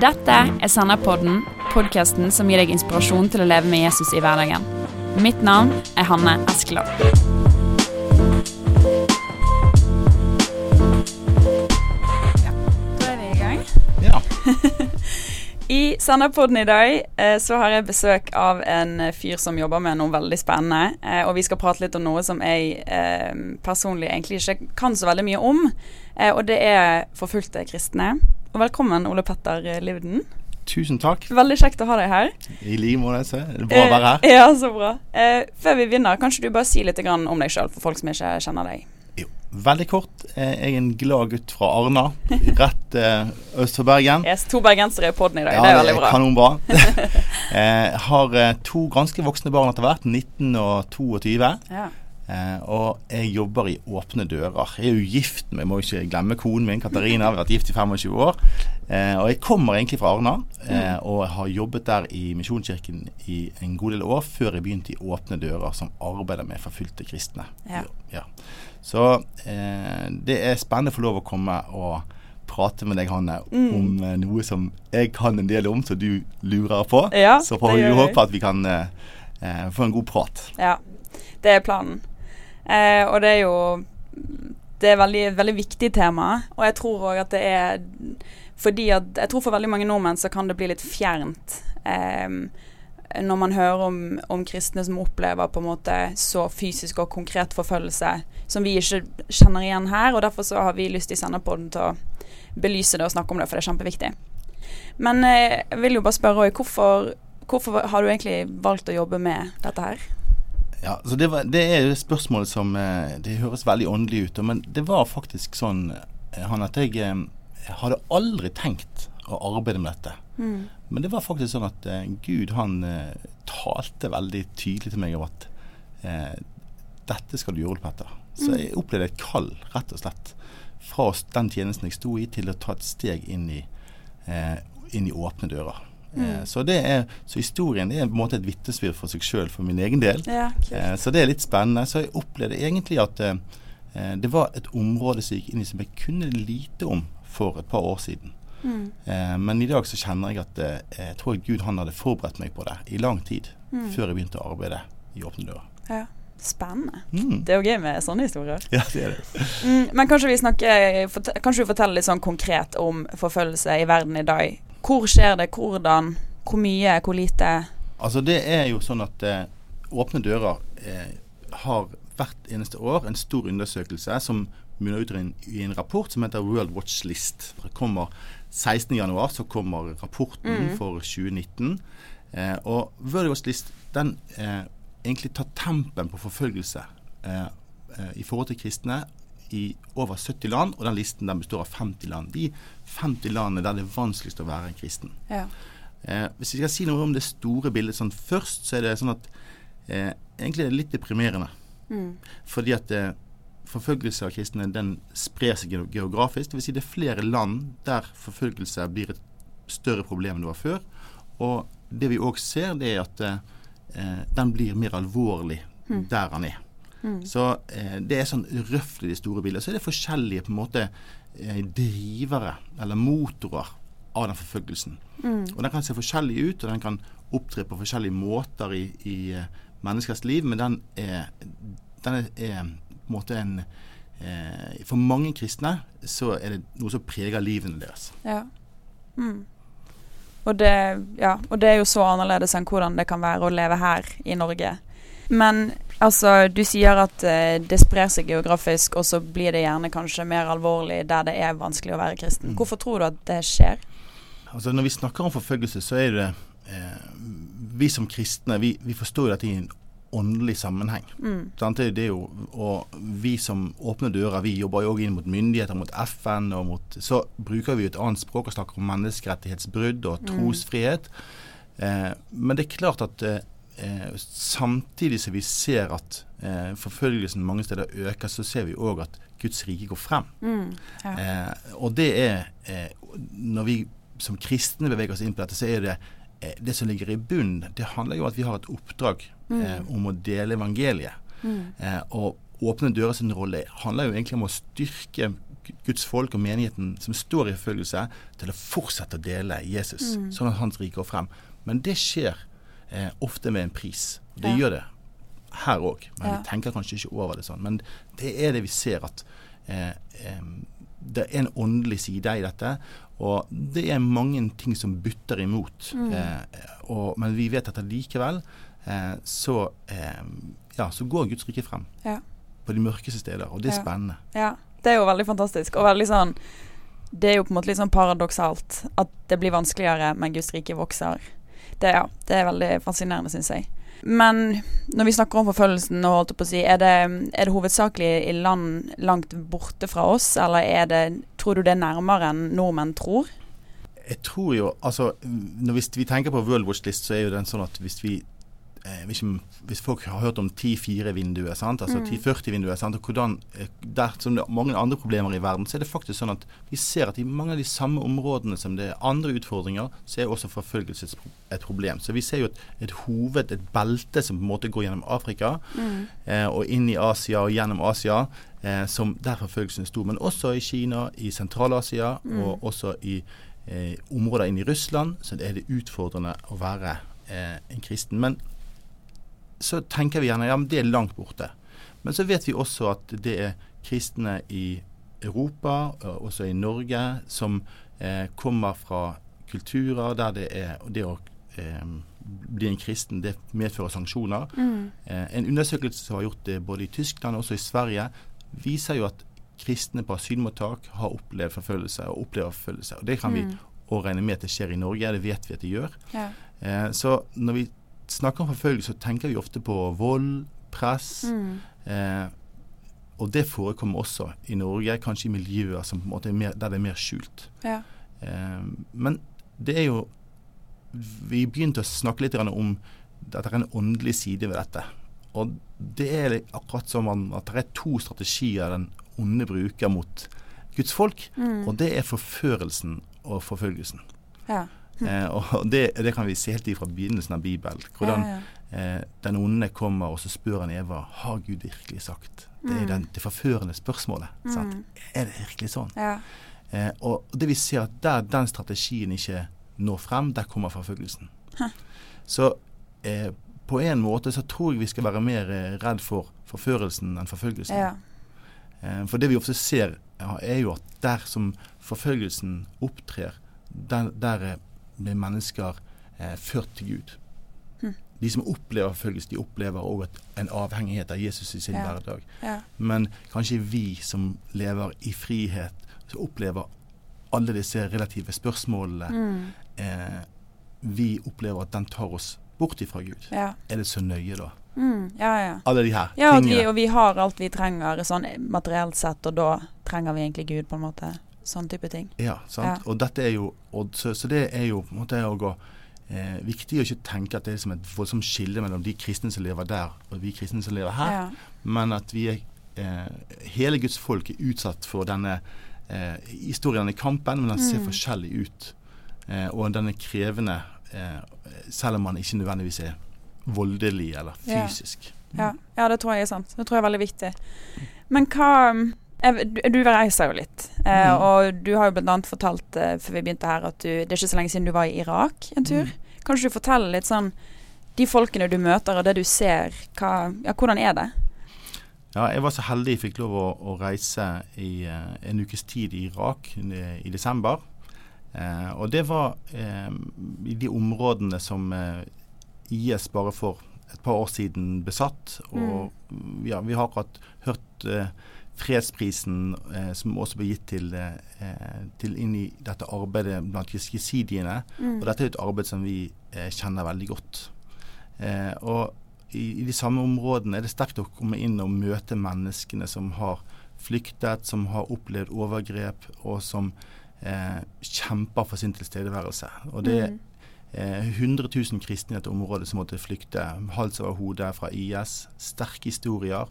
Dette er Senderpodden, podkasten som gir deg inspirasjon til å leve med Jesus i hverdagen. Mitt navn er Hanne Eskeland. Ja, da er vi i gang. Ja. I Senderpodden i dag eh, så har jeg besøk av en fyr som jobber med noe veldig spennende. Eh, og vi skal prate litt om noe som jeg eh, personlig egentlig ikke kan så veldig mye om. Og det er forfulgte kristne. Og velkommen, Ole Petter Livden. Tusen takk. Veldig kjekt å ha deg her. I like måte. Det er bra å være her. Eh, ja, så bra. Eh, før vi begynner, kanskje du bare si litt om deg sjøl, for folk som ikke kjenner deg. Jo, veldig kort. eh, Jeg er en glad gutt fra Arna, rett eh, øst for Bergen. Yes, to bergensere i poden i dag, Ja, det er veldig bra. kanonbra. jeg har to ganske voksne barn etter hvert, 19 og 22. Ja. Eh, og jeg jobber i Åpne dører. Jeg er jo gift med, må ikke glemme konen min, Katarina. Vi har vært gift i 25 år. Eh, og jeg kommer egentlig fra Arna, eh, og har jobbet der i Misjonskirken i en god del år før jeg begynte i Åpne dører, som arbeider med forfulgte kristne. Ja. Ja. Så eh, det er spennende å få lov å komme og prate med deg, Hanne, Mm. om eh, noe som jeg kan en del om, som du lurer på. Ja, Så får vi håpe at vi kan få en god prat. Ja, det er planen. Eh, og det er jo Det er veldig, veldig viktig tema. Og jeg tror òg at det er fordi at Jeg tror for veldig mange nordmenn så kan det bli litt fjernt. Eh, når man hører om, om kristne som opplever på en måte så fysisk og konkret forfølgelse som vi ikke kjenner igjen her. Og derfor så har vi lyst i Senderpodden til å belyse det og snakke om det, for det er kjempeviktig. Men eh, jeg vil jo bare spørre òg, hvorfor, hvorfor har du egentlig valgt å jobbe med dette her? Ja, så det, var, det er jo et spørsmål som eh, Det høres veldig åndelig ut, men det var faktisk sånn eh, han, at jeg, eh, jeg hadde aldri tenkt å arbeide med dette. Mm. Men det var faktisk sånn at Gud han talte veldig tydelig til meg om at eh, dette skal du gjøre, Petter. Så jeg opplevde et kall, rett og slett, fra den tjenesten jeg sto i, til å ta et steg inn i, eh, inn i åpne dører. Eh, så, det er, så historien det er på en måte et vitnesbyrd for seg sjøl, for min egen del. Ja, kult. Eh, så det er litt spennende. Så jeg opplevde egentlig at eh, det var et område som gikk inn i som jeg kunne lite om for et par år siden. Mm. Eh, men i dag så kjenner jeg at eh, jeg tror at Gud han hadde forberedt meg på det i lang tid Mm. før jeg begynte å arbeide i Åpne dører. Ja. Spennende. Mm. Det er jo gøy med sånne historier. Ja, det er det. Mm, men kanskje vi snakker Kanskje du forteller litt sånn konkret om forfølgelse i verden i dag. Hvor skjer det, hvordan, hvor mye, hvor lite? Altså det er jo sånn at eh, Åpne dører eh, har hvert eneste år en stor undersøkelse som munner ut i en, i en rapport som heter World Watch List. Det kommer 16.1 så kommer rapporten for 2019. Eh, og World Watch List den eh, egentlig tar tempen på forfølgelse eh, eh, i forhold til kristne i over 70 land, og den listen den består av 50 land. De 50 landene der det er vanskeligst å være en kristen. Ja. Eh, hvis vi skal si noe om det store bildet sånn først, så er det sånn at eh, egentlig er det litt deprimerende. Mm. Fordi at eh, forfølgelse av kristne den sprer seg geografisk. Det vil si det er flere land der forfølgelse blir et større problem enn det var før. Og det vi òg ser, det er at eh, den blir mer alvorlig der han er. Mm. Så eh, det er sånn røft i de store bilene. Så er det forskjellige på en måte eh, drivere eller motorer av den forfølgelsen. Mm. Og Den kan se forskjellig ut, og den kan opptre på forskjellige måter i, i eh, menneskers liv, men den er, den er, er på en måte en eh, For mange kristne så er det noe som preger livene deres. Ja. Mm. Og, det, ja. og det er jo så annerledes enn hvordan det kan være å leve her i Norge. Men altså, du sier at uh, det sprer seg geografisk, og så blir det gjerne kanskje mer alvorlig der det er vanskelig å være kristen. Mm. Hvorfor tror du at det skjer? Altså Når vi snakker om forfølgelse, så er det eh, Vi som kristne vi, vi forstår jo dette i en åndelig sammenheng. Mm. Det, det jo, og vi som åpner dører, vi jobber jo også inn mot myndigheter, mot FN. og mot, Så bruker vi jo et annet språk og snakker om menneskerettighetsbrudd og trosfrihet. Eh, men det er klart at eh, eh, samtidig som vi ser at eh, forfølgelsen mange steder øker, så ser vi òg at Guds rike går frem. Mm. Ja. Eh, og det er eh, Når vi som kristne beveger oss inn på dette, så er det eh, det som ligger i bunnen. Det handler jo om at vi har et oppdrag eh, om å dele evangeliet. Mm. Eh, og Åpne dører sin rolle handler jo egentlig om å styrke Guds folk og menigheten som står i forfølgelse, til å fortsette å dele Jesus, mm. sånn at hans rike går frem. Men det skjer eh, ofte med en pris. Det ja. gjør det her òg, men ja. vi tenker kanskje ikke over det sånn. Men det er det vi ser at eh, eh, det er en åndelig side i dette. Og det er mange ting som butter imot. Mm. Eh, og, men vi vet at likevel eh, så, eh, ja, så går Guds rike frem. Ja. På de mørkeste steder. Og det er spennende. Ja. Det er jo veldig fantastisk. Og veldig sånn Det er jo på en måte litt sånn paradoksalt at det blir vanskeligere, men Guds rike vokser. Det, ja, det er veldig fascinerende, syns jeg. Men når vi snakker om forfølgelsen, si, er det, er det hovedsakelig i land langt borte fra oss, eller er det, tror du det er nærmere enn nordmenn tror? Jeg tror jo, altså, Hvis vi tenker på World Watch List, så er jo den sånn at hvis vi eh, hvis folk har hørt om 10-4-vinduet, altså mm. 10-40-vinduet, og hvordan eh, der, som det er mange andre problemer i verden, så er det faktisk sånn at vi ser at i mange av de samme områdene som det er andre utfordringer, så er også forfølgelse et problem. Så vi ser jo et, et, hoved, et belte som på en måte går gjennom Afrika mm. eh, og inn i Asia og gjennom Asia, eh, som der forfølgelsen er stor. Men også i Kina, i Sentral-Asia mm. og også i eh, områder inn i Russland, så er det utfordrende å være eh, en kristen. Men så tenker vi gjerne ja, men det er langt borte. Men så vet vi også at det er kristne i Europa, også i Norge, som eh, kommer fra kulturer der det er det å eh, bli en kristen, det medfører sanksjoner. Mm. Eh, en undersøkelse som har gjort det både i Tyskland og også i Sverige, viser jo at kristne på asylmottak har opplevd forfølgelse og opplever forfølgelse. Og Det kan mm. vi òg regne med at det skjer i Norge, det vet vi at det gjør. Ja. Eh, så når vi snakker om forfølgelse, så tenker vi ofte på vold, press. Mm. Eh, og det forekommer også i Norge, kanskje i miljøer er mer, der det er mer skjult. Ja. Eh, men det er jo Vi begynte å snakke litt om at det er en åndelig side ved dette. Og det er akkurat som at det er to strategier den onde bruker mot Guds folk. Mm. Og det er forførelsen og forfølgelsen. Ja. Eh, og det, det, kan vi se helt fra begynnelsen av Bibelen. Hvordan ja, ja. Eh, den onde kommer og så spør han Eva har Gud virkelig sagt. Det er mm. den, det forførende spørsmålet. Mm. Er det virkelig sånn? Ja. Eh, og det vi ser at der den strategien ikke når frem, der kommer forfølgelsen. Hæ. Så eh, på en måte så tror jeg vi skal være mer eh, redd for forførelsen enn forfølgelsen. Ja. Eh, for det vi ofte ser, er jo at der som forfølgelsen opptrer, der, der blir mennesker eh, ført til Gud. Hm. De som opplever forfølgelse, de opplever òg en avhengighet av Jesus i sin ja. hverdag. Ja. Men kanskje vi som lever i frihet, som opplever alle disse relative spørsmålene mm. eh, Vi opplever at den tar oss bort ifra Gud. Ja. Er det så nøye da? Mm, ja, ja. Alle de her ja, tingene. Vi, og vi har alt vi trenger sånn materielt sett, og da trenger vi egentlig Gud, på en måte sånn type ting. Ja, sant. Ja. Og dette er jo så, så, det er jo på en måte å eh, viktig å ikke tenke at det er liksom et voldsomt skille mellom de kristne som lever der, og vi kristne som lever her, ja. men at vi er eh, hele Guds folk er utsatt for denne eh, historien i kampen, men den ser mm. forskjellig ut. Eh, og den er krevende, eh, selv om man ikke nødvendigvis er voldelig eller fysisk. Ja. ja. det tror jeg er sant. Det tror jeg er veldig viktig. Men hva du reiser jo litt, eh, mm. og du har jo bl.a. fortalt eh, før vi begynte her at du, det er ikke så lenge siden du var i Irak en tur. Mm. Kanskje du forteller litt sånn de folkene du møter og det du ser, hva, ja, hvordan er det? Ja, jeg var så heldig jeg fikk lov å, å reise i uh, en ukes tid i Irak i, i desember. Uh, og det var uh, i de områdene som IS bare for et par år siden besatt. Og mm. ja, vi har akkurat hørt fredsprisen eh, som også ble gitt til, eh, til, inn i dette arbeidet blant jesidiene. Mm. Og dette er et arbeid som vi eh, kjenner veldig godt. Eh, og i, i, de samme områdene er det sterkt å komme inn og møte menneskene som har flyktet, som har opplevd overgrep, og som eh, kjemper for sin tilstedeværelse. Og det er mm. 100 000 kristne i dette området som måtte flykte hals over hode fra IS. Sterke historier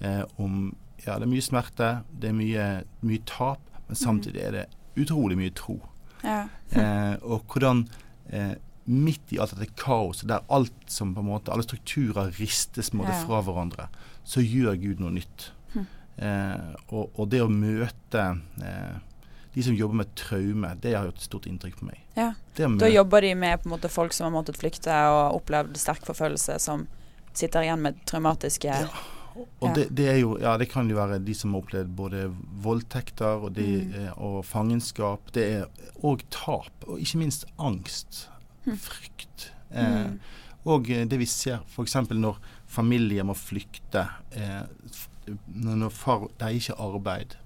eh, om ja, det er mye smerte, det er mye, mye tap, men mm. samtidig er det utrolig mye tro. Ja. eh, og hvordan eh, midt i alt dette kaoset, der alt som på en måte, alle strukturer ristes måte, ja. fra hverandre, så gjør Gud noe nytt. Hm. Eh, og, og, det å møte eh, de som jobber med traume, det har gjort et stort inntrykk på meg. Ja. Da jobber de med måte folk som har måttet flykte og opplevd sterk forfølgelse, som sitter igjen med traumatiske ja. Og. Det, det, jo, ja, det kan jo være de som har opplevd både voldtekter og, de, mm. Eh, og fangenskap. Det er òg tap, og ikke minst angst. Mm. Frykt. Eh, mm. og eh, det vi ser f.eks. når familier må flykte. Eh, når far Det er ikke arbeid.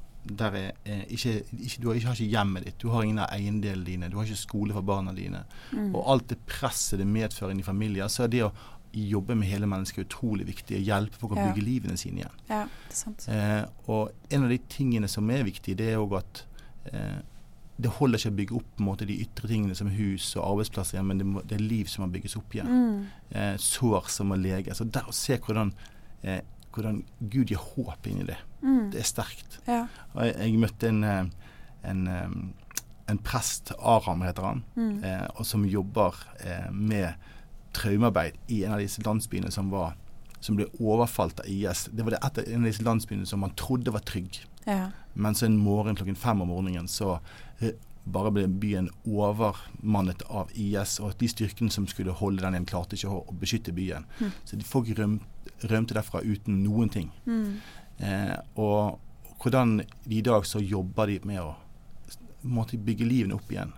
Er, eh, ikke, ikke, du har ikke, har ikke hjemmet ditt, du har ingen av eiendelene dine, du har ikke skole for barna dine. Mm. Og alt det presset det medfører inn i familier, så er det å jobbe med hele mennesket er utrolig viktig. Å hjelpe folk å ja. bygge livene sine igjen. Ja, det er sant. Eh, og en av de tingene som er viktig, det er òg at eh, det holder ikke å bygge opp måte, de ytre tingene som hus og arbeidsplasser igjen, men det, må, det, er liv som må bygges opp igjen. Mm. Eh, sår som må leges. Og der å se hvordan, eh, hvordan Gud gir håp inni det, mm. det er sterkt. Ja. Jeg, jeg, møtte en, eh, en, eh, en, prest, Aram heter han, mm. og som jobber med traumearbeid i en av disse landsbyene som, var, som ble overfalt av IS. Det var det et av en av disse landsbyene som man trodde var trygg. Ja. Men så en morgen klokken fem om morgenen så eh, bare ble byen overmannet av IS, og de styrkene som skulle holde den igjen, klarte ikke å, beskytte byen. Mm. Så folk rømte derfra uten noen ting. Mm. Eh, og hvordan de i dag så jobber de med å måtte bygge livene opp igjen.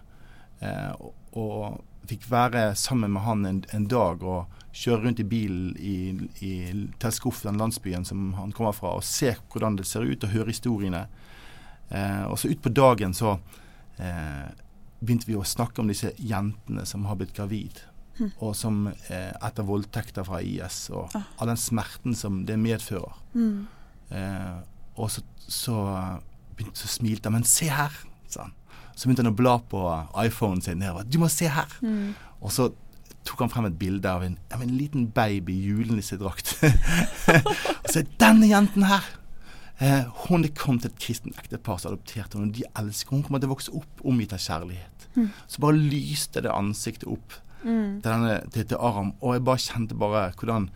Eh, og, og fikk være sammen med han en, en dag og kjøre rundt i bilen i, i Telskuf, den landsbyen som han kommer fra, og se hvordan det ser ut, og høre historiene. Eh, og så utpå dagen så eh, begynte vi å snakke om disse jentene som har blitt gravid. Mm. Og som eh, etter voldtekter fra IS, og ah. all den smerten som det medfører. Mm. Eh, og så, så, begynte, så smilte han. Men se her, sa han. Så begynte han å bla på iPhonen sin nedover. 'Du må se her!' Mm. Og så tok han frem et bilde av en, av en liten baby i julenissedrakt. og så 'Denne jenten her!' Eh, hun er kommet til et kristent ektepar som adopterte henne, de elsker Hun kommer til å vokse opp omgitt av kjærlighet. Mm. Så bare lyste det ansiktet opp mm. til, denne, til, til, Aram, og jeg bare kjente bare hvordan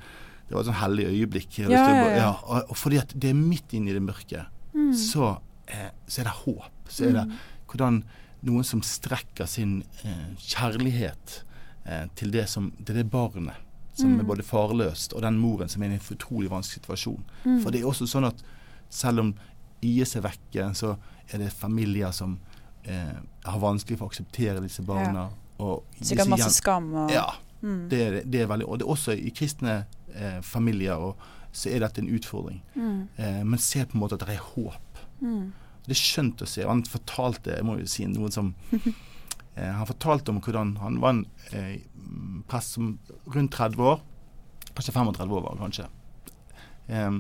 Det var et sånn hellig øyeblikk. Ja, ja, ja. ja og, og, fordi at det er midt inne i det mørke, mm. så, eh, så, er det håp. Så er det mm hvordan noen som strekker sin eh, kjærlighet eh, til, det som, til det barnet som mm. er både farløst, og den moren som er i en utrolig vanskelig situasjon. Mm. For det er også sånn at selv om IS er vekke, så er det familier som eh, har vanskelig for å akseptere disse barna. Ja. Sikkert masse skam. Og, ja. Mm. Det, det, er veldig, og det er også i kristne eh, familier og, så er dette en utfordring. Mm. Eh, men se på en måte at det er håp. Mm. Det er skjønt å se. Han fortalte jeg må jo si noen som eh, Han fortalte om hvordan han var en eh, prest som rundt 30 år, kanskje 35 år, var kanskje. Eh,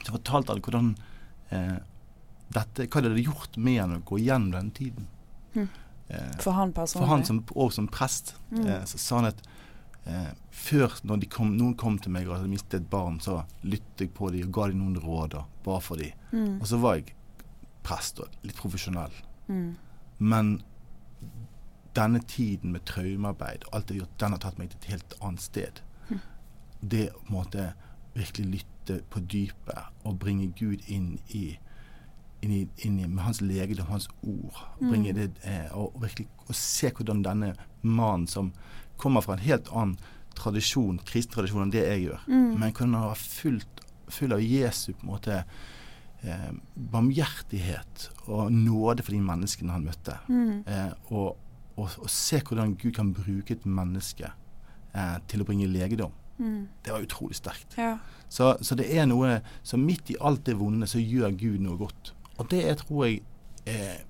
så fortalte han hvordan eh, dette, hva det hadde gjort med han å gå gjennom den tiden. Mm. for han personlig? For han som, og som prest. Mm. Eh, så sa han at Eh, før, når kom, noen kom til meg og hadde mistet et barn, så lyttet jeg på dem og ga dem noen råd og ba for dem. Mm. Og så var jeg prest og litt profesjonell. Mm. Men denne tiden med traumearbeid og alt det gjort, den har tatt meg til et helt annet sted. Mm. Det å måtte virkelig lytte på dypet og bringe Gud inn i, inn i, inn i med hans legedom, hans ord. Bringe mm. det, eh, og, virkelig og se hvordan denne mannen som kommer fra en helt annen tradisjon, kristen tradisjon enn det jeg gjør, mm. men han var fullt, full av Jesu på en måte eh, barmhjertighet og nåde for de menneskene han møtte. Mm. Eh, og, og, og, se hvordan Gud kan bruke et menneske eh, til å bringe legedom. Mm. Det var utrolig sterkt. Ja. Så, så, det er noe Så midt i alt det vonde, så gjør Gud noe godt. Og det er, tror jeg eh,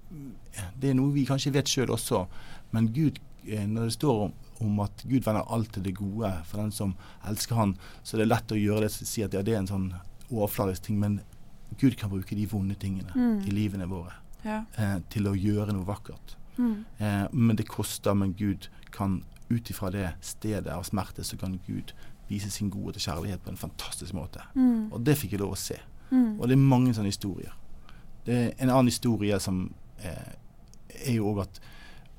Det er noe vi kanskje vet sjøl også, men Gud, eh, når det står om, om at Gud vender alt til det gode for den som elsker Han, så det er lett å gjøre det si at ja, det er en sånn overfladisk ting. Men Gud kan bruke de vonde tingene mm. i livene våre ja. eh, til å gjøre noe vakkert. Mm. Eh, men det koster, men Gud kan ut ifra det stedet av smerte, så kan Gud vise sin gode til kjærlighet på en fantastisk måte. Mm. Og det fikk jeg lov å se. Mm. Og det er mange sånne historier. Det er en annen historie som eh, er jo òg at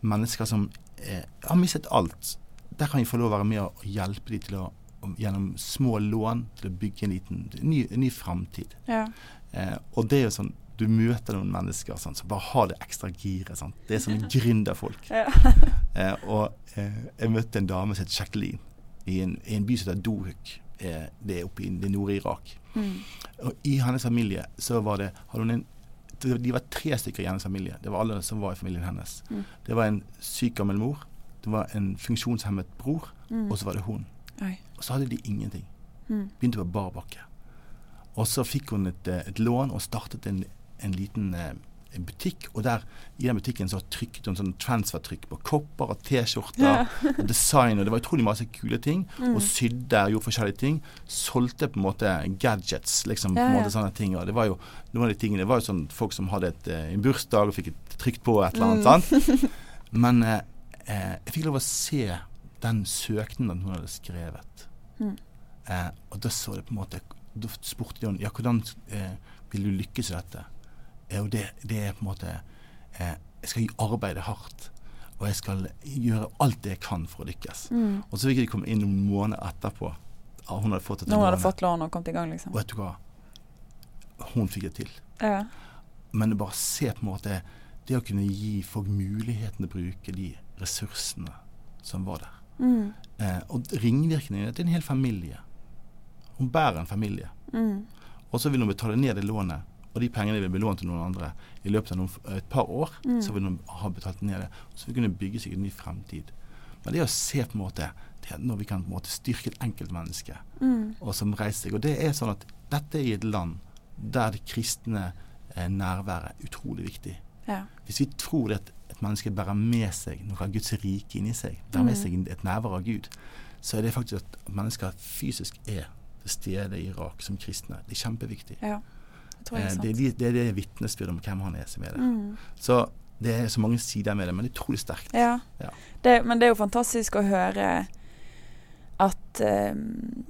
mennesker som eh, har mistet alt, der kan vi få lov å være med og hjelpe dem til å gjennom små lån til å bygge en liten en ny, ny framtid. Ja. Eh, og det er jo sånn du møter noen mennesker sånn, som bare har det ekstra giret. Sånn. Det er sånne gründerfolk. Ja. Eh, og eh, jeg møtte en dame som het Jacqueline i en, i en by som heter Dohuk. Eh, det er oppe i det Nord-Irak. Mm. Og i hennes familie så var det hadde hun en De var tre stykker i hennes familie. Det var alle som var i familien hennes. Mm. Det var en syk gammel mor, det var en funksjonshemmet bror, Mm. og så var det hun. Oi. Og så hadde de ingenting. Mm. Begynte på bar bakke. Og så fikk hun et, eh, et lån og startet en, en liten eh, en butikk. Og der i den butikken så trykket hun sånn transfertrykk på kopper og T-skjorter Ja. og design. Og det var utrolig masse kule ting. Mm. Og sydde og gjorde forskjellige ting. Solgte på en måte gadgets, liksom. ja, Ja, en måte sånne ting. Og det var jo noen av de tingene Det var jo sånn folk som hadde et, eh, en bursdag og fikk et trykt på et eller annet. Mm. sant? Men eh, jeg fikk lov å se den søknaden hun hadde skrevet. Mm. Eh, og da så det på en måte Da spurte de henne ja, hvordan eh, vil du lykkes i dette. Eh, og det, det er på en måte eh, Jeg skal arbeide hardt. Og jeg skal gjøre alt det jeg kan for å lykkes. Mm. Og så fikk de komme inn noen måneder etterpå. Hun hadde fått hadde fått lån og kommet i gang, liksom. Og vet du hva? Hun fikk det til. Ja. Men det bare se på en måte Det å kunne gi folk muligheten til å bruke de ressursene som var der. Mm. Eh, og ringvirkningene til en hel familie. Hun bærer en familie. Mm. Og så vil hun betale ned det lånet, og de pengene vil bli lånt til noen andre i løpet av noen, et par år. Mm. Så vil hun ha betalt ned det, så vil hun bygge seg en ny fremtid. Men det å se på en måte det er når vi kan på en måte styrke et enkeltmenneske Mm. og som reiser seg. Og det er sånn at dette er i et land der det kristne eh, nærværet er utrolig viktig. Ja. Hvis vi tror at et menneske bærer med seg noe av Guds rike inni seg, bærer med Mm. seg et nærvær av Gud, så er det faktisk at mennesker fysisk er til stede i Irak som kristne. Det er kjempeviktig. ja. Det tror jeg Eh, er det, er det er det vitnesbyrdet om hvem han er som er det. Mm. Så det er så mange sider med det, men det er utrolig sterkt. Ja. Ja. Det, men det er jo fantastisk å høre at um,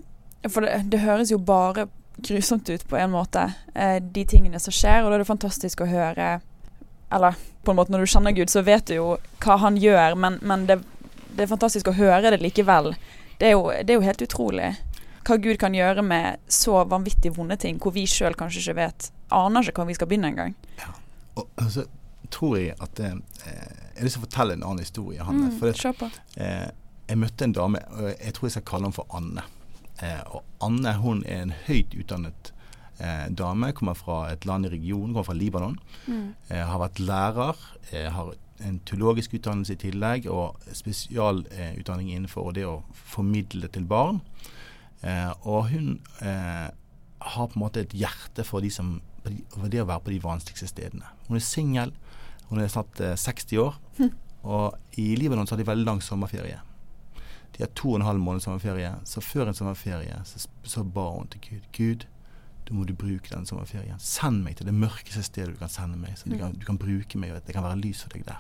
For det, det høres jo bare grusomt ut på en måte, eh, de tingene som skjer. Og da er det fantastisk å høre Eller på en måte, når du kjenner Gud, så vet du jo hva han gjør, men, men det, det er fantastisk å høre det likevel. Det er, jo, det er jo helt utrolig hva Gud kan gjøre med så vanvittig vonde ting, hvor vi sjøl kanskje ikke vet Aner ikke hvor vi skal begynne engang. Og så tror jeg at eh, Jeg har lyst til å fortelle en annen historie. Hanne, for det. Eh, jeg møtte en dame, og jeg tror jeg skal kalle henne for Anne. Eh, og Anne hun er en høyt utdannet eh, dame, kommer fra et land i regionen, kommer fra Libanon. Mm. Eh, har vært lærer, eh, har en teologisk utdannelse i tillegg, og spesialutdanning eh, innenfor det å formidle til barn. Eh, og hun eh, har på en måte et hjerte for, de som, for det å være på de vanskeligste stedene. Hun er singel, hun er snart eh, 60 år, og i Libanon så har de veldig lang sommerferie. De har to og en halv måned sommerferie, så før en sommerferie så, så ba hun til Gud Gud, da må du bruke den sommerferien. Send meg til det mørkeste stedet du kan sende meg, så du kan, du kan bruke meg, og at det kan være lys for deg der.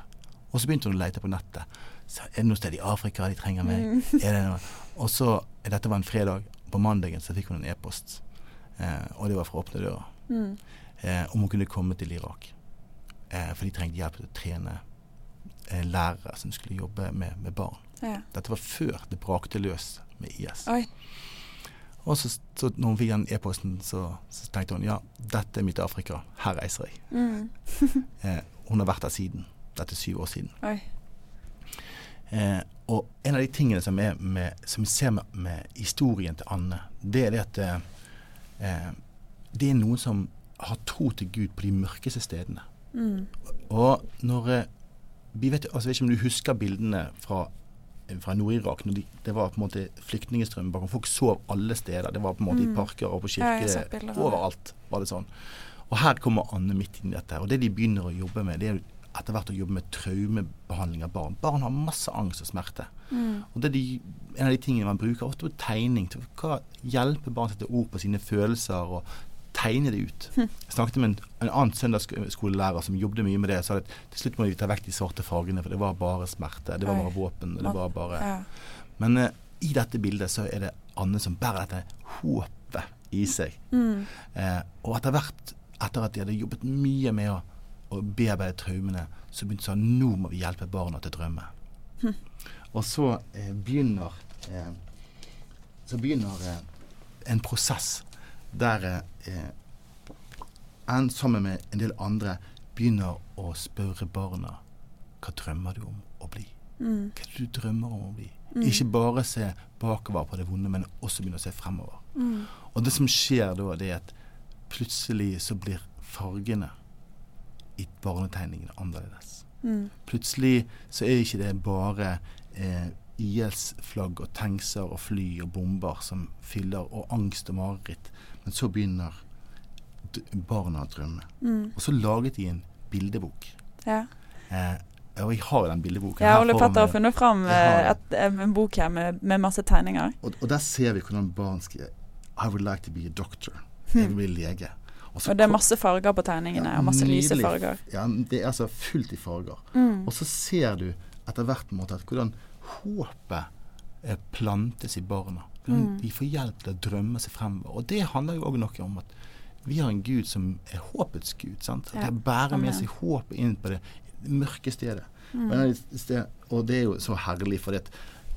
Og så begynte hun å lete på nettet. Så er det noe sted i Afrika de trenger meg? Det noe? Og så, dette var en fredag, på mandagen så fikk hun en e-post, eh, og det var fra Åpne dører, Mm. eh, om hun kunne komme til Irak. Eh, for de trengte hjelp til å trene eh, lærere som skulle jobbe med, med barn. Ja. Dette var før det brakte løs med IS. Oi. Og så, så når hun fikk den e-posten, så, så tenkte hun ja, dette er mitt Afrika, her reiser jeg. Mm. Eh, hun har vært der siden. Dette er syv år siden. Eh, og en av de tingene som, er med, som vi ser med, med historien til Anne, det er det at eh, eh, det er noen som har tro til Gud på de mørkeste stedene. Mm. Og når eh, vi vet, altså, jeg vet ikke om du husker bildene fra, fra Nord-Irak. de, Det var på en måte flyktningstrøm bakom. Folk sov alle steder. Det var på en måte Mm. i parker og på Ja, kirker. det. overalt var det sånn. Og her kommer Anne midt inn i dette. Og det de begynner å jobbe med, det er etter hvert å jobbe med traumebehandling av barn. Barn har masse angst og smerte. Mm. Og det er de, en av de tingene man bruker ofte på tegning. til hva Hjelpe barn å sette ord på sine følelser og tegne det ut. Hm. Jeg snakket med en, en annen søndagsskolelærer som jobbet mye med det. og sa at til slutt må vi ta vekk de svarte fargene, for det var bare smerte. Det var bare våpen. Det var bare Ja. Men uh, i dette bildet så er det Anne som bærer dette håpet i seg. Mm. Eh, og etter hvert, etter at de hadde jobbet mye med å, å bearbeide traumene, så begynte de å si Nå må vi hjelpe barna til å drømme. Hm. Og så uh, begynner så begynner en prosess der eh, en sammen med en del andre begynner å spørre barna hva drømmer du om å bli? Mm. Hva er det du drømmer om å bli? Mm. Ikke bare se bakover på det vonde, men også begynne å se fremover. Mm. Og det som skjer da, det er at plutselig så blir fargene i barnetegningene annerledes. Mm. Plutselig så er ikke det bare eh, IS-flagg og tankser og fly og bomber som fyller, og angst og mareritt. Men så begynner barna å drømme. Mm. Og så laget de en bildebok. Ja. Eh, og jeg har den bildeboken. ja, Ole Petter har funnet fram eh, et, en bok her med, med masse tegninger. Og, og der ser vi hvordan barn skriver I would like to be a doctor. Hmm. Jeg vil bli lege. Og, Og det er masse farger på tegningene, Ja, og masse lyse farger. Ja, det er altså fullt i farger. Mm. Og så ser du etter hvert måte hvordan håpet eh, plantes i barna. Mm. De får hjelp til å drømme seg fremover. Og det handler jo òg noe om at vi har en Gud som er håpets Gud. sant? Ja. det bærer med seg håpet inn på det mørke stedet. Mm. Og, det er jo så herlig, for det,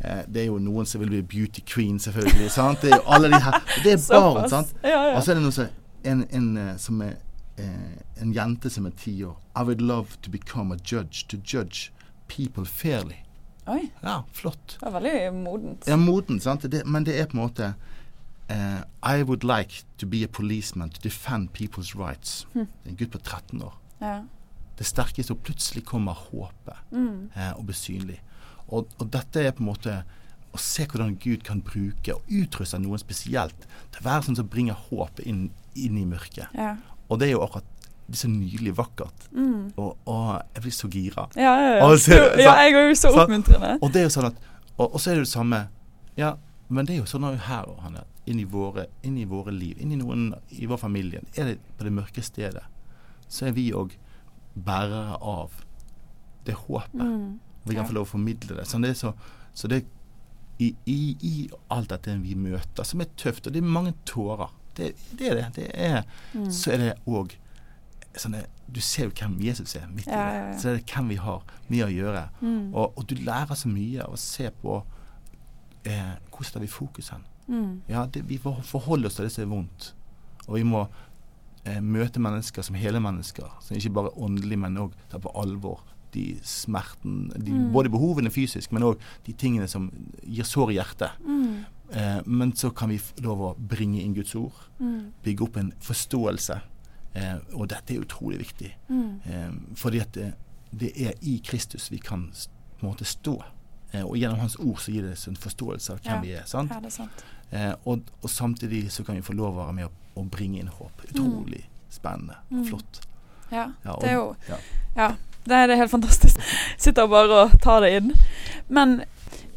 eh, det er jo noen som vil bli beauty queen, selvfølgelig. sant? Det er jo alle de her. Det er barn, sant? Ja, ja. Og så er det noe som en, en eh, som er eh, en jente som er ti år. I would love to become a judge, to judge people fairly. Oi, Ja, flott. det var veldig modent. Ja, modent, sant. Det, men det er på en måte uh, I would like to be a policeman to defend people's rights. Hm. Det er en gutt på 13 år. Ja. Det sterkeste, og plutselig kommer håpet Mm. uh, og blir synlig. Og, og dette er på en måte å se hvordan Gud kan bruke og utruste noen spesielt til å være sånn som bringer håpet inn, inn i mørket. Ja. Og det er jo akkurat det er så nydelig vakkert. Mm. Og, og jeg blir så gira. Ja, ja, ja. Og så- Jo, ja, jeg er jo så oppmuntrende. Og er jo sånn at Og, og så er det det samme Ja, men det er jo sånn her og Hanne, inn i våre, inn i våre liv, inn i noen i vår familie. Er det på det mørke stedet, så er vi òg bærere av det håpet. Mm. Vi kan få lov å formidle det. Så det er så, så det i, i, I alt dette vi møter, som er tøft, og det er mange tårer Det, det er det. det er, Mm. Så er det òg sånne Du ser jo hvem Jesus er midt i det. Så er det hvem vi har med å gjøre. Mm. Og, og du lærer så mye av å se på eh, hvordan tar vi fokus hen. Mm. Ja, det, vi forholder oss til det som er vondt. Og vi må eh, møte mennesker som hele mennesker. Som ikke bare er åndelige, men òg tar på alvor de smerten, de, Mm. både behovene fysisk, men òg de tingene som gir sår i hjertet. Mm. Eh, men så kan vi lov å bringe inn Guds ord. Mm. Bygge opp en forståelse. Eh, og dette er utrolig viktig. Mm. Eh, fordi at det, det er i Kristus vi kan på en måte stå. Eh, og gjennom Hans ord så gir det oss en forståelse av hvem Ja. vi er. sant? Ja, det er sant. Eh, og, og samtidig så kan vi få lov å være med å, å bringe inn håp. Utrolig spennende og Mm. flott. Ja, Ja, og- det er jo ja. Ja, det er helt fantastisk. Sitter bare og tar det inn. Men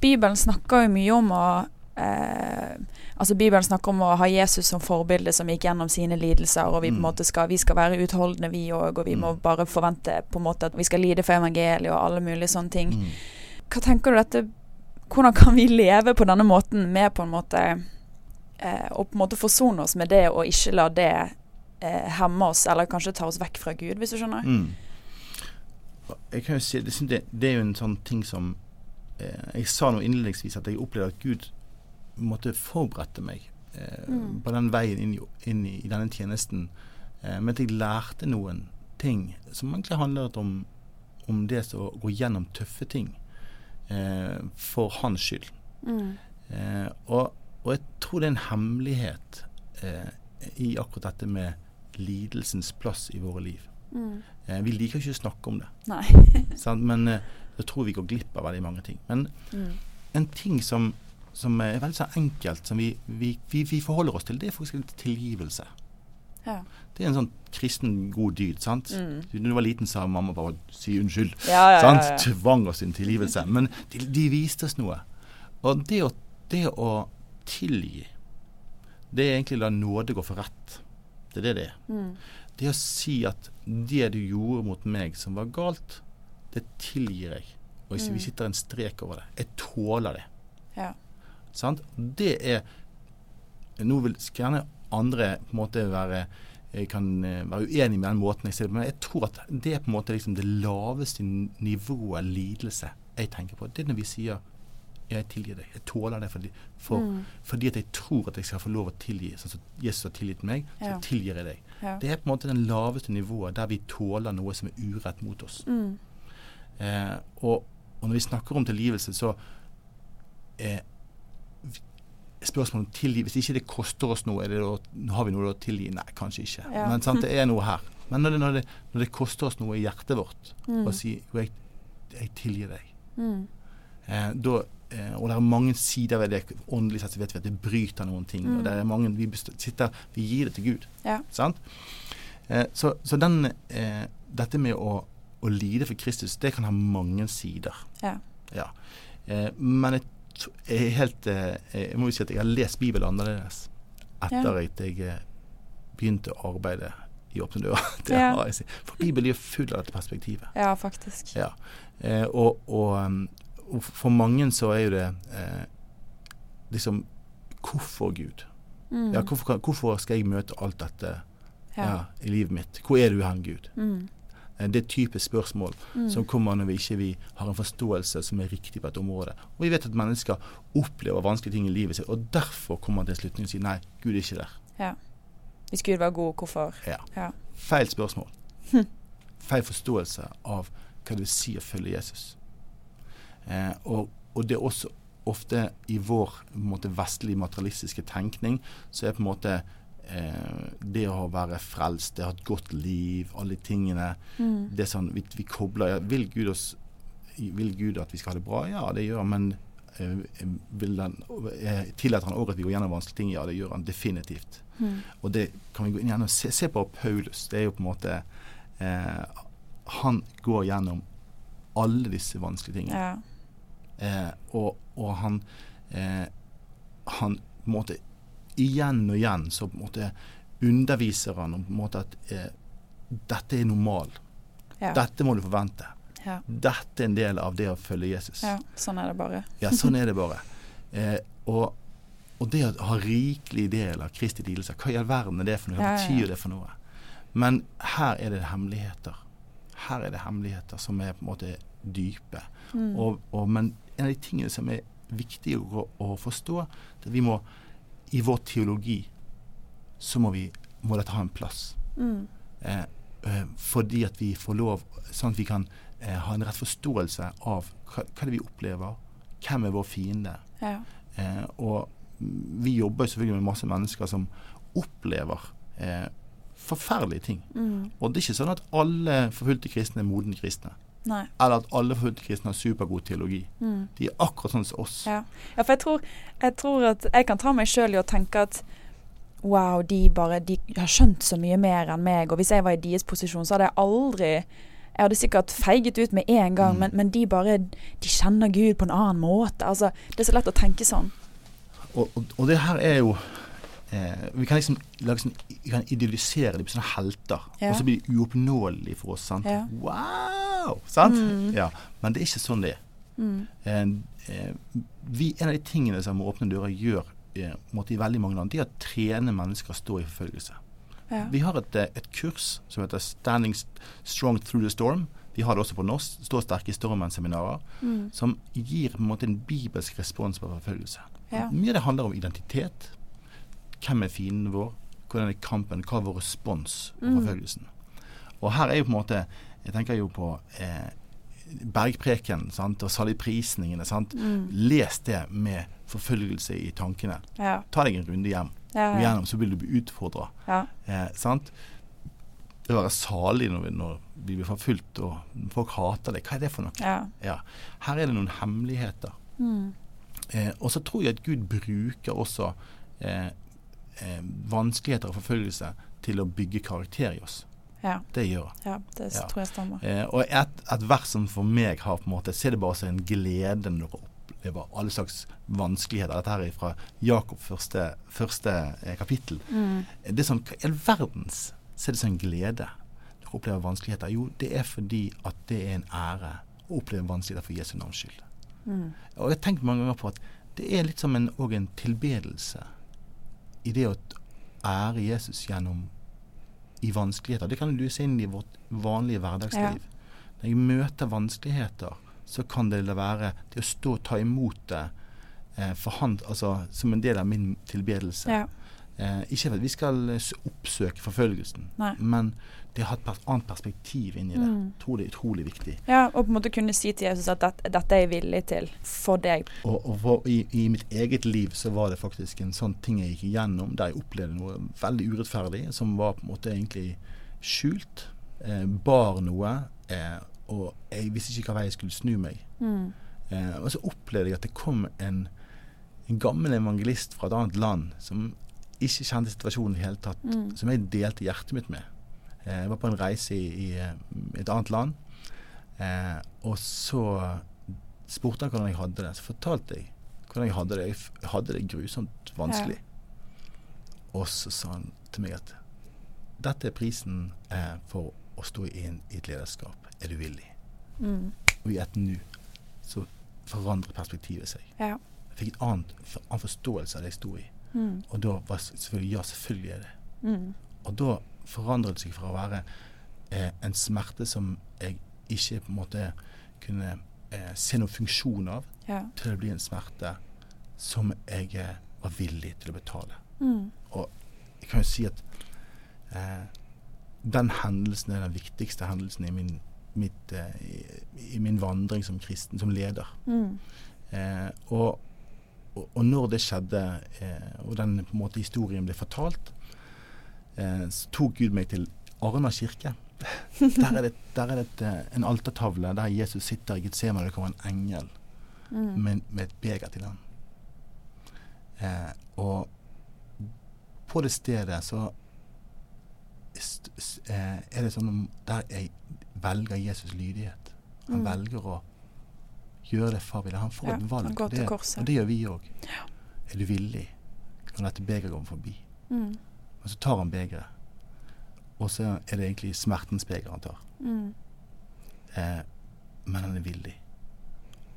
Bibelen snakker jo mye om å eh, Altså Bibelen snakker om å ha Jesus som forbilde som gikk gjennom sine lidelser, og vi på en Mm. måte skal, vi skal være utholdende vi òg, og vi må Mm. bare forvente på en måte at vi skal lide for evangeliet og alle mulige sånne ting. Mm. Hva tenker du dette Hvordan kan vi leve på denne måten med på en måte eh, Å på en måte forsone oss med det, og ikke la det eh, hemme oss, eller kanskje ta oss vekk fra Gud, hvis du skjønner? Mm. Jeg kan jo si, det, det er jo en sånn ting som eh, Jeg sa nå innledningsvis at jeg opplevde at Gud måtte forberedte meg eh, Mm. på den veien inn, i- inn i, i denne tjenesten. Eh, men at jeg lærte noen ting som egentlig handlet om, om det å gå gjennom tøffe ting eh, for hans skyld. Mm. Eh, og, og jeg tror det er en hemmelighet eh, i akkurat dette med lidelsens plass i våre liv. Mm. Eh, vi liker ikke å snakke om det, men jeg tror vi går glipp av veldig mange ting. Men Mm. en ting som, som er veldig så enkelt, som vi, vi, vi, vi forholder oss til, det er faktisk en tilgivelse. Ja. Det er en sånn kristen god dyd, sant? Mm. Da du var liten, sa mamma bare 'si unnskyld'. Ja, ja, sant? Tvang oss til tilgivelse. Men de, de viste oss noe. Og det å, det å tilgi, det er egentlig å la nåde gå for rett. Det er det det er. Mm. Det å si at det du gjorde mot meg som var galt, det tilgir jeg. Og hvis Mm. vi sitter en strek over det. Jeg tåler det. Ja. Sant? Det er Nå vil gjerne andre på en måte være jeg kan eh, være uenig med den måten jeg ser det på, men jeg tror at det er på en måte liksom det laveste nivået lidelse jeg tenker på. Det er når vi sier jeg tilgir deg. Jeg tåler det fordi, for, Mm. fordi at jeg tror at jeg skal få lov å tilgi. Sånn som Jesus har tilgitt meg, så Ja. tilgir jeg deg. Ja. Det er på en måte den laveste nivået der vi tåler noe som er urett mot oss. Mm. Eh, og, og når vi snakker om tilgivelse, så eh, Spørsmålet om tilgi Hvis ikke det koster oss noe, er det har vi noe å tilgi? Nei, kanskje ikke. Ja. Men sant, det er noe her. Men når det, når det, når det koster oss noe i hjertet vårt, Mm. å si jo, jeg, jeg tilgir deg Mm. eh, da, eh, Og det er mange sider ved det. Åndelig sett så vet vi at det bryter noen ting. Mm. Og det er mange, vi sitter, vi gir det til Gud. Ja. Sant? Eh, så, så den, eh, dette med å, å lide for Kristus, det kan ha mange sider. Ja. Ja. Eh, men jeg, jeg helt eh, Jeg må jo si at jeg har lest Bibelen annerledes etter at jeg eh, begynte å arbeide i Åpne dører. Si. For Bibelen er full av dette perspektivet. ja, faktisk. Ja. Eh, og, og, og for mange så er jo det eh, liksom Hvorfor Gud? Mm. Ja, hvorfor, hvorfor skal jeg møte alt dette ja. Ja. i livet mitt? Hvor er du hen, Gud? Mm. Eh, Det er typisk spørsmål Mm. som kommer når vi ikke vi har en forståelse som er riktig på et område. Og vi vet at mennesker opplever vanskelige ting i livet sitt, og derfor kommer man til slutningen og sier nei, Gud er ikke der. ja. Hvis Gud var god, hvorfor? Ja. Ja. Feil spørsmål. Hm. Feil forståelse av hva det vil si å følge Jesus. Eh, og, og det er også ofte i vår måte, vestlig materialistiske tenkning så er på en måte eh, det å være frelst, det å ha et godt liv, alle de tingene Mm. det er sånn, vi, vi kobler ja, vil, Gud oss, vil Gud at vi skal ha det bra? Ja, det gjør han. Men eh, vil han, eh, tillater han også at vi går gjennom vanskelige ting? Ja, det gjør han definitivt. Mm. Og det kan vi gå inn gjennom. se, se på Paulus. Det er jo på en måte eh, Han går gjennom alle disse vanskelige tingene. Ja. Eh, og, og han eh, Han på en måte igjen og igjen så på en måte underviser han om på en måte at eh, dette er normal. Ja. Dette må du forvente. Ja. Dette er en del av det å følge Jesus. ja. Sånn er det bare. Ja, sånn er det bare. Eh, og, og det å ha rikelig del av Kristi lidelse, hva i all verden er det for noe? Hva betyr det for noe? Men her er det hemmeligheter. Her er det hemmeligheter som er på en måte dype. Mm. Og, og, men en av de tingene som er viktig å, å forstå, det er at vi må i vår teologi så må, vi, må dette ha en plass. Mm. Eh, eh, fordi at vi får lov, sånn at vi kan eh, ha en rett forståelse av hva, hva det vi opplever, hvem er vår fiende. Ja. Eh, og vi jobber jo selvfølgelig med masse mennesker som opplever eh, forferdelige ting. Mm. Og det er ikke sånn at alle forfulgte kristne er modne kristne. Nei. Eller at alle forfulgte har supergod teologi. Mm. De er akkurat sånn som oss. Ja. ja, for jeg tror, jeg tror at jeg kan ta meg sjøl i å tenke at wow, de bare De har skjønt så mye mer enn meg, og hvis jeg var i deres posisjon, så hadde jeg aldri Jeg hadde sikkert feiget ut med en gang, Mm. men, men de bare De kjenner Gud på en annen måte. Altså, det er så lett å tenke sånn. Og, og, og det her er jo eh, Vi kan liksom sånn, vi kan idealisere dem som helter, Ja. og så blir de uoppnåelige for oss. sant? Ja. Wow! Sant? Mm. Ja. Men det er ikke sånn det er. Mm. Eh, vi, en av de tingene som Åpne dører gjør eh, måtte i veldig mange land, det er å trene mennesker å stå i forfølgelse. Ja. Vi har et, eh, et kurs som heter 'Standing Strong Through the Storm'. Vi har det også på norsk. Stå sterke i stormen-seminarer. Mm. Som gir på en måte en bibelsk respons på forfølgelse. Ja. Mye av det handler om identitet. Hvem er fienden vår? Hvordan er kampen? Hva er vår respons på Mm. Og her er jo på en måte Jeg tenker jo på eh, bergpreken sant? og saligprisningene. Mm. Les det med forfølgelse i tankene. Ja. Ta deg en runde hjem. Ja, ja. gjennom så vil du bli utfordra. ja. Eh, sant? Det å være salig når vi, når vi blir forfulgt og folk hater det, hva er det for noe? ja. Ja. Her er det noen hemmeligheter. Mm. Eh, og så tror jeg at Gud bruker også eh, eh, vanskeligheter og forfølgelse til å bygge karakter i oss. Ja. Det gjør han. ja. Det Ja. tror jeg stemmer. Eh, og et, et vers som for meg har på en måte Se det bare som en glede når dere opplever alle slags vanskeligheter. Dette her er fra Jakob første, første eh, kapittel. Mm. Det er sånn all verdens så er det en glede når dere opplever vanskeligheter? Jo, det er fordi at det er en ære å oppleve vanskeligheter for Jesu navns skyld. Mm. Og jeg har tenkt mange ganger på at det er litt som en, en tilbedelse i det å ære Jesus gjennom i vanskeligheter. Det kan du se inn i vårt vanlige hverdagsliv. Når jeg møter vanskeligheter, så kan det være det å stå og ta imot det eh, for han, altså, som en del av min tilbedelse. Ja. Eh, ikke at vi skal eh, oppsøke forfølgelsen, Nei. men det å ha et annet perspektiv inn i det. Mm. Tror det er utrolig viktig. ja, og på en måte kunne si til Jesus at dette, dette er jeg villig til for deg. Og, og for, i, i mitt eget liv så var det faktisk en sånn ting jeg gikk igjennom, der jeg opplevde noe veldig urettferdig, som var på en måte egentlig skjult. Eh, bar noe, eh, og jeg visste ikke hva vei jeg skulle snu meg. Mm. Eh, og så opplevde jeg at det kom en, en gammel evangelist fra et annet land som ikke kjente situasjonen i det hele tatt, Mm. som jeg delte hjertet mitt med. Eh, jeg var på en reise i, i eh, et annet land, eh, og så spurte han hvordan jeg hadde det. Så fortalte jeg hvordan jeg hadde det. Jeg hadde det grusomt vanskelig. Og så sa han til meg at dette er prisen eh, for å stå inn i et lederskap. Er du villig? Mm. Og i et nu så forandret perspektivet seg. Ja. Jeg fikk en annen, annen forståelse av det jeg sto i. Mm. Og da var selvfølgelig ja, selvfølgelig er det. Mm. Og da forandret seg fra å være eh, en smerte som jeg ikke på en måte kunne eh, se noen funksjon av, Ja. til å bli en smerte som jeg eh, var villig til å betale. Mm. Og jeg kan jo si at eh, den hendelsen er den viktigste hendelsen i min, mitt, eh, i, i min vandring som kristen, som leder. Mm. Eh, og, og, når det skjedde, eh, og den måte historien ble fortalt, så tok Gud meg til Arna kirke. Der er det, der er det et, eh, en altertavle der Jesus sitter i Getsemane, og det kommer en engel Mm. med, med et beger til ham. Eh, og på det stedet så eh, er det sånn der jeg velger Jesus lydighet. Han Mm. velger å gjøre det far vil. Han får Ja, et valg. det, og det gjør vi òg. Er du villig? Kan dette begeret gå forbi? Mm. Og så tar han begeret. Og så er det egentlig smertens beger han tar. Mm. Eh, men han er villig.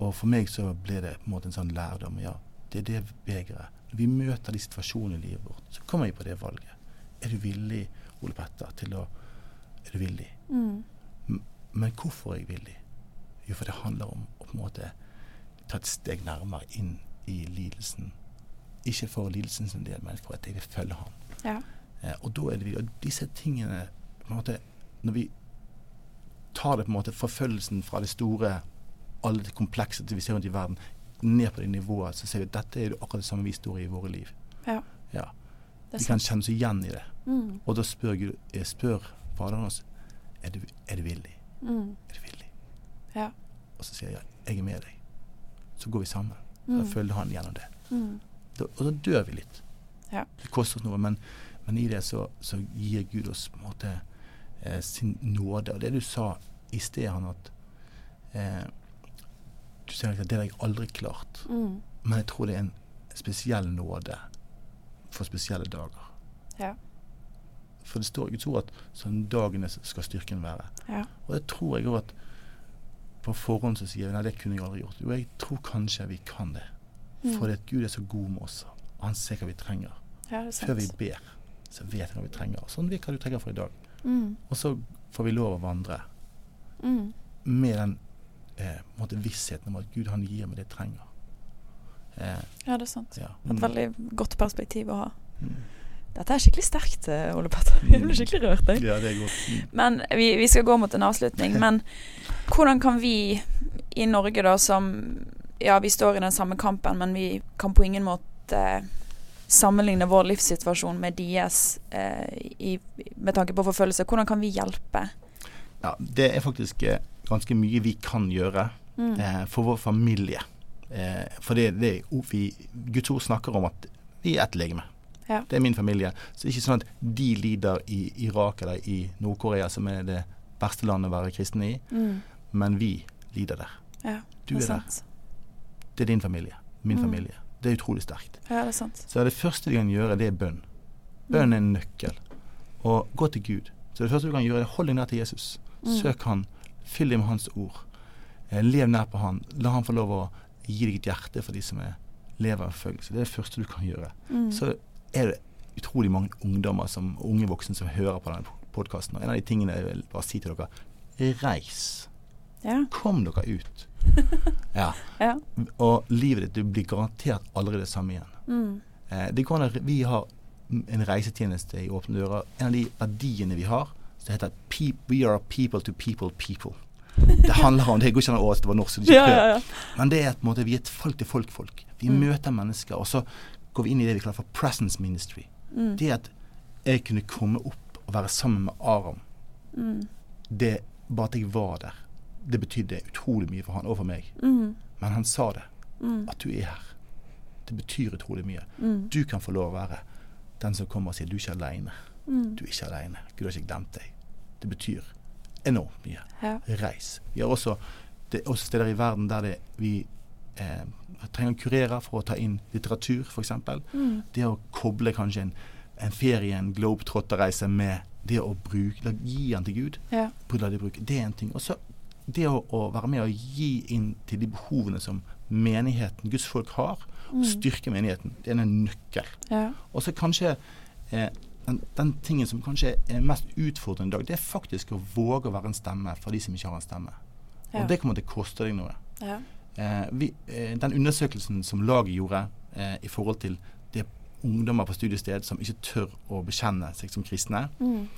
Og for meg så ble det på en måte en sånn lærdom. Ja, det er det begeret. Når vi møter de situasjonene i livet vårt, så kommer vi på det valget. Er du villig, Ole Petter, til å Er du villig? Mm. Men hvorfor er jeg villig? Jo, for det handler om å på en måte ta et steg nærmere inn i lidelsen. Ikke for lidelsen sin del, men for at jeg vil følge ham. Ja. Eh, og da er det vi, og disse tingene måte, Når vi tar det på en måte forfølgelsen fra det store, alle det komplekse vi ser rundt i verden, ned på det nivået, så ser vi at dette er akkurat det samme vi står i i våre liv. Ja. Ja. Vi kan kjenne oss igjen i det. Mm. Og da spør, Gud, jeg spør Faderen oss er du, er du villig. Mm. Er du villig? Ja. Og så sier jeg jeg er med deg. Så går vi sammen. Mm. Da følger han gjennom det. Mm. Da, og da dør vi litt. Ja. Det koster oss noe, men, men i det så, så gir Gud oss på en måte eh, sin nåde. Og det du sa i sted, han at eh, Du sier at det har jeg aldri klart. Mm. Men jeg tror det er en spesiell nåde for spesielle dager. Ja. For det står i Guds ord at sånn dagene skal styrken være. Ja. Og det tror jeg òg at på forhånd så sier vi nei, det kunne jeg aldri gjort. Jo, jeg tror kanskje vi kan det. Mm. Fordi at Gud er så god med oss. Han ser hva vi trenger. Ja, Før vi ber, så vet vi hva vi trenger. Sånn vet hva du trenger for i dag. Mm. Og så får vi lov å vandre Mm. med den eh, vissheten om at Gud han gir meg det jeg trenger. Eh, Ja, det er sant. ja. Et veldig godt perspektiv å ha. Mm. Dette er skikkelig sterkt, eh, Ole Petter. Jeg ble skikkelig rørt. Jeg. Ja, det er godt. Mm. Men vi, vi skal gå mot en avslutning. Men hvordan kan vi i Norge, da, som Ja, vi står i den samme kampen, men vi kan på ingen måte sammenligne vår livssituasjon med deres eh, i, med tanke på forfølgelse. Hvordan kan vi hjelpe? Ja, det er faktisk eh, ganske mye vi kan gjøre Mm. eh, for vår familie. Eh, for det, det vi, Guds ord snakker om at vi er ett legeme. Ja. Det er min familie. Så det er ikke sånn at de lider i Irak eller i Nord-Korea, som er det verste landet å være kristen i, Mm. men vi lider der. Ja, Du er er der. Det er din familie. Min Mm. familie. Det er utrolig sterkt. Ja, det er sant. Så det første du kan gjøre, det er bønn. Bønn er en nøkkel. Og gå til Gud. Så det første du kan gjøre, er hold deg nær til Jesus. Mm. Søk Han. Fyll deg med Hans ord. Eh, lev nær på Han. La Han få lov å gi deg et hjerte for de som er, lever i forfølgelse. Det er det første du kan gjøre. Mm. Så er det utrolig mange ungdommer som, unge voksne som hører på denne podkasten. Og en av de tingene jeg vil bare si til dere reis. Ja. Kom dere ut. Ja. Ja. Og livet ditt du blir garantert aldri det samme igjen. Mm. Eh, det går Vi har en reisetjeneste i Åpne dører. En av de verdiene vi har, som heter We are people to people people. Det handler om Det går ikke an å oversette det var norsk. det Ja, ja. Men det er på en måte, vi er et folk til folk-folk. Vi Mm. møter mennesker, og så går vi inn i det vi kaller for presence ministry. Mm. Det at jeg kunne komme opp og være sammen med Aram, Mm. det bare at jeg var der, det betydde utrolig mye for han og for meg. Mm. Men han sa det. Mm. At du er her. Det betyr utrolig mye. Mm. Du kan få lov å være den som kommer og sier du er ikke aleine. Mm. Du er ikke aleine. Gud har ikke glemt deg. Det betyr enormt mye. Ja. Reis. Vi har også, det er også steder i verden der det, vi eh, trenger kurere for å ta inn litteratur, f.eks. Mm. Det å koble kanskje en, en ferie, en globetrotterreise med det å bruke, gi den til Gud. Ja. Det er en ting. Og så det å, å være med og gi inn til de behovene som menigheten, Guds folk har. og Styrke menigheten. Det er en nøkkel. Ja. Og så kanskje eh, den, den tingen som kanskje er mest utfordrende i dag, det er faktisk å våge å være en stemme for de som ikke har en stemme. Ja. Og det kommer til å koste deg noe. Ja. Eh, vi, eh, den undersøkelsen som laget gjorde eh, i forhold til det ungdommer på studiested som ikke tør å bekjenne seg som kristne, Mm.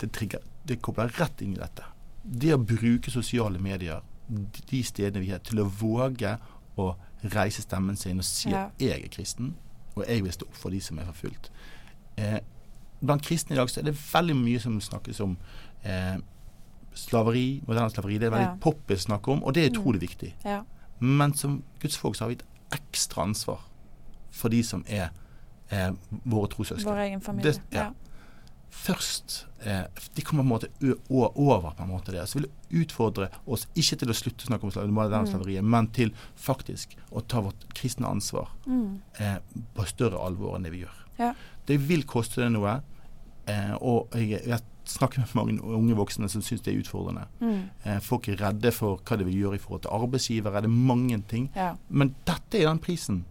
det, trigger, det kobler rett inn i dette. Det å bruke sosiale medier, de- de stedene vi er, til å våge å reise stemmen sin og si Ja. at jeg er kristen, og jeg vil stå opp for de som er forfulgt. Eh, blant kristne i dag så er det veldig mye som snakkes om eh, slaveri, moderne slaveri. Det er veldig Ja. poppis snakke om, og det er Mm. viktig. Ja. Men som gudsfolk så har vi et ekstra ansvar for de som er eh, våre trossøsken. Vår egen familie. Det- ja. Først eh, De kommer på en måte over på en måte det. Så vil det utfordre oss ikke til å slutte å snakke om slaveriet, Mm. slaveriet, men til faktisk å ta vårt kristne ansvar Mm. eh, på større alvor enn det vi gjør. Ja. Det vil koste det noe, eh, og jeg, jeg snakker med mange unge voksne som syns det er utfordrende. Mm. Eh, folk er redde for hva det vil gjøre i forhold til arbeidsgivere. Det er mange ting. Ja. Men dette er den prisen.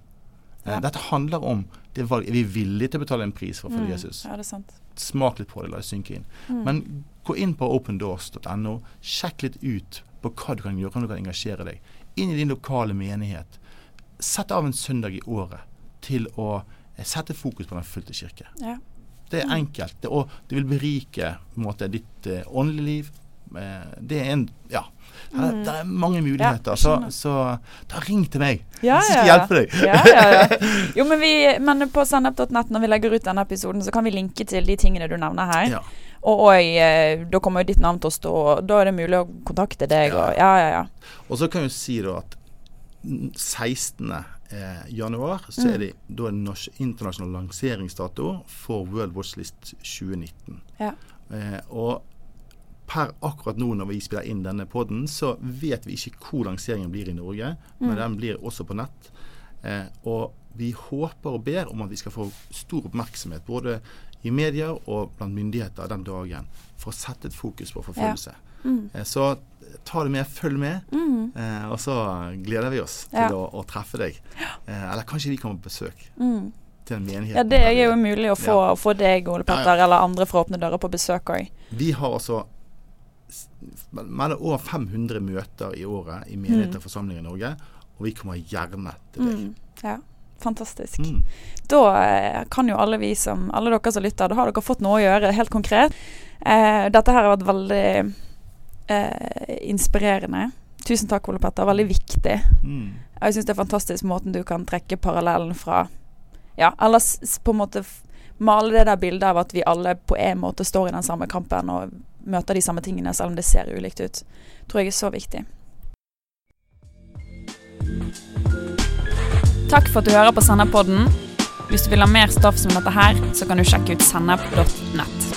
Eh, Ja. Dette handler om det valg. Er vi villige til å betale en pris for å følge Mm. Jesus? Ja, det er sant. Smak litt på det, la det synke inn. Mm. Men gå inn på opendoors.no. Sjekk litt ut på hva du kan gjøre, hvordan du kan engasjere deg. Inn i din lokale menighet. Sett av en søndag i året til å eh, sette fokus på Den fulgte kirke. Ja. Det er Mm. enkelt, det, og det vil berike måte, ditt eh, åndelige liv. Eh, det er en Ja. Her, Mm. Det er mange muligheter. Ja, så, så ta ring til meg. Ja, så skal jeg ja, hjelpe deg. ja, ja, ja. Jo, men, vi, men på sennep.nett når vi legger ut denne episoden, så kan vi linke til de tingene du nevner her. Ja. Og, og eh, da kommer jo ditt navn til å stå, og da er det mulig å kontakte deg. Ja. Og, ja, ja, ja. Og så kan vi si da at 16. Eh, januar så Mm. er det da en det internasjonal lanseringsdato for World Watch List 2019. Ja. Eh, og per akkurat nå når vi spiller inn denne podden, så vet vi ikke hvor lanseringen blir i Norge, men Mm. den blir også på nett. Eh, og vi håper og ber om at vi skal få stor oppmerksomhet både i medier og blant myndigheter den dagen for å sette et fokus på forfølgelse. Mm. Eh, Så ta det med, følg med. Mm. Eh, og så gleder vi oss til Ja. å, å treffe deg. Eh, eller kanskje vi kommer på besøk Mm. til en menighet. Ja, det er jo mulig å få, få deg, Ole Ja, Petter, eller andre fra Åpne dører på besøk òg. Vi har altså mellom over 500 møter i året i menigheter og forsamlinger i Norge, og vi kommer gjerne til deg. Mm. Ja, fantastisk. Mm. Da eh, kan jo alle vi som Alle dere som lytter, da har dere fått noe å gjøre, helt konkret. Eh, dette her har vært veldig eh, inspirerende. Tusen takk, Ole Petter. Veldig viktig. Mm. Jeg syns det er fantastisk måten du kan trekke parallellen fra Ja, eller s- s- på en måte male det der bildet av at vi alle på en måte står i den samme kampen og møter de samme tingene, selv om det ser ulikt ut. Tror jeg er så viktig. Takk for at du hører på Sennep-podden. Hvis du vil ha mer stoff som dette her, så kan du sjekke ut sennep.nett.